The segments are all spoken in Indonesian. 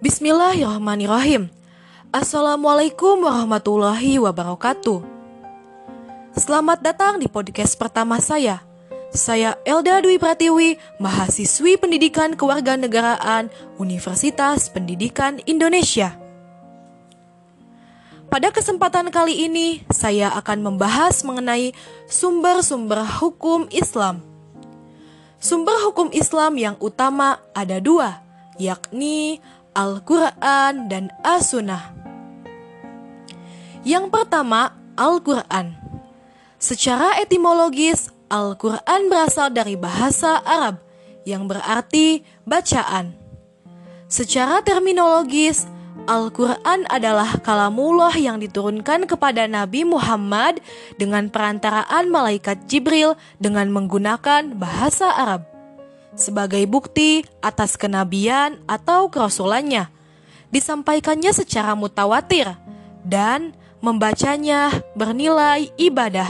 Bismillahirrahmanirrahim. Assalamualaikum warahmatullahi wabarakatuh. Selamat datang di podcast pertama saya. Saya Elda Dwi Pratiwi, mahasiswi Pendidikan Kewarganegaraan Universitas Pendidikan Indonesia. Pada kesempatan kali ini, saya akan membahas mengenai sumber-sumber hukum Islam. Sumber hukum Islam yang utama ada dua, yakni Al-Quran dan As-Sunnah. Yang pertama, Al-Quran. Secara etimologis, Al-Quran berasal dari bahasa Arab yang berarti bacaan. Secara terminologis, Al-Quran adalah kalamullah yang diturunkan kepada Nabi Muhammad dengan perantaraan malaikat Jibril dengan menggunakan bahasa Arab sebagai bukti atas kenabian atau kerasulannya. Disampaikannya secara mutawatir dan membacanya bernilai ibadah.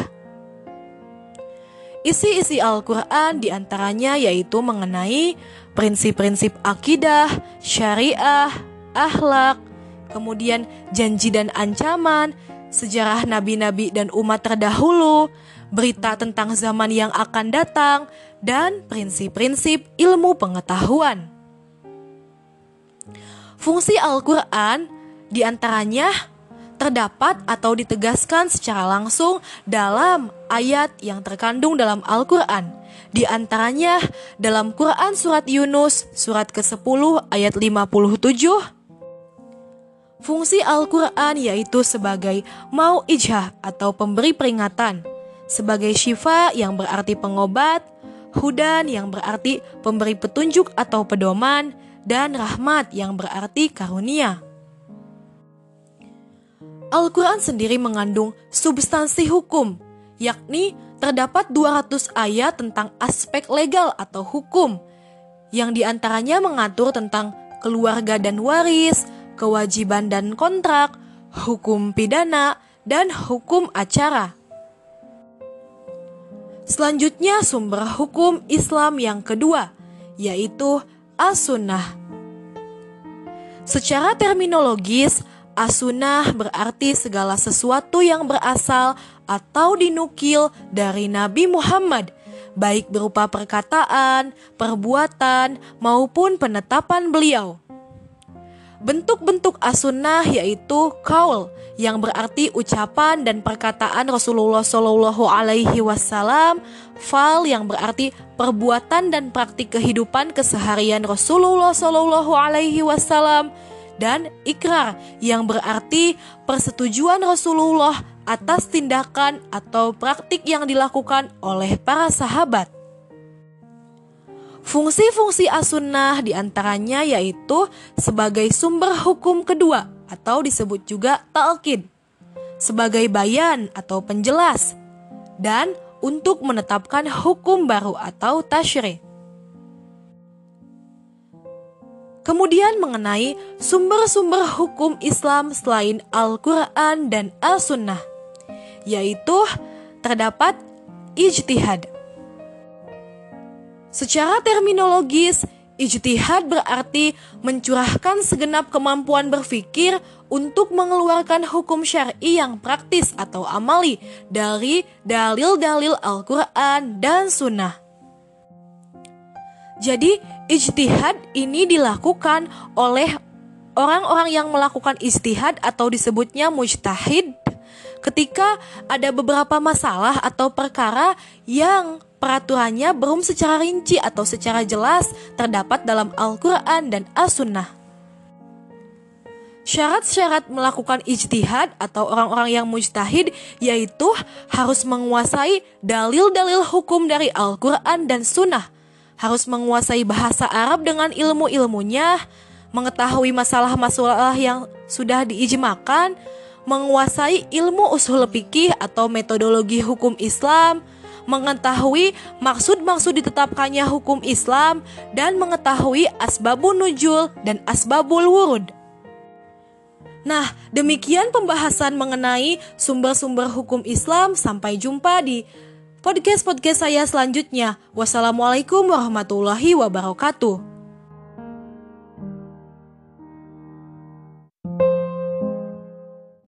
Isi-isi Al-Quran di antaranya yaitu mengenai prinsip-prinsip akidah, syariah, akhlak, kemudian janji dan ancaman, sejarah nabi-nabi dan umat terdahulu, berita tentang zaman yang akan datang, dan prinsip-prinsip ilmu pengetahuan. Fungsi Al-Quran di antaranya terdapat atau ditegaskan secara langsung dalam ayat yang terkandung dalam Al-Quran. Di antaranya dalam Quran Surat Yunus, surat ke-10 ayat 57, Fungsi Al-Quran yaitu sebagai mau ijah atau pemberi peringatan, sebagai syifa yang berarti pengobat, hudan yang berarti pemberi petunjuk atau pedoman, dan rahmat yang berarti karunia. Al-Quran sendiri mengandung substansi hukum, yakni terdapat 200 ayat tentang aspek legal atau hukum, yang di antaranya mengatur tentang keluarga dan waris, kewajiban dan kontrak, hukum pidana, dan hukum acara. Selanjutnya sumber hukum Islam yang kedua, yaitu as-sunnah. Secara terminologis, as-sunnah berarti segala sesuatu yang berasal atau dinukil dari Nabi Muhammad, baik berupa perkataan, perbuatan, maupun penetapan beliau. Bentuk-bentuk as-sunnah yaitu kaul yang berarti ucapan dan perkataan Rasulullah Shallallahu Alaihi Wasallam, fal yang berarti perbuatan dan praktik kehidupan keseharian Rasulullah Shallallahu Alaihi Wasallam, dan ikrar yang berarti persetujuan Rasulullah atas tindakan atau praktik yang dilakukan oleh para sahabat. Fungsi-fungsi as-sunnah di antaranya yaitu sebagai sumber hukum kedua atau disebut juga talqin, sebagai bayan atau penjelas, dan untuk menetapkan hukum baru atau tashri. Kemudian mengenai sumber-sumber hukum Islam selain Al-Quran dan As-Sunnah, yaitu terdapat ijtihad. Secara terminologis, ijtihad berarti mencurahkan segenap kemampuan berpikir untuk mengeluarkan hukum syar'i yang praktis atau amali dari dalil-dalil Al-Quran dan Sunnah. Jadi, ijtihad ini dilakukan oleh orang-orang yang melakukan ijtihad atau disebutnya mujtahid ketika ada beberapa masalah atau perkara yang peraturannya belum secara rinci atau secara jelas terdapat dalam Al-Quran dan As-Sunnah. Syarat-syarat melakukan ijtihad atau orang-orang yang mujtahid yaitu harus menguasai dalil-dalil hukum dari Al-Quran dan Sunnah, harus menguasai bahasa Arab dengan ilmu-ilmunya, mengetahui masalah-masalah yang sudah diijmakan, menguasai ilmu usul fikih atau metodologi hukum Islam, mengetahui maksud-maksud ditetapkannya hukum Islam, dan mengetahui asbabun nujul dan asbabul wurud. Nah, demikian pembahasan mengenai sumber-sumber hukum Islam. Sampai jumpa di podcast-podcast saya selanjutnya. Wassalamualaikum warahmatullahi wabarakatuh.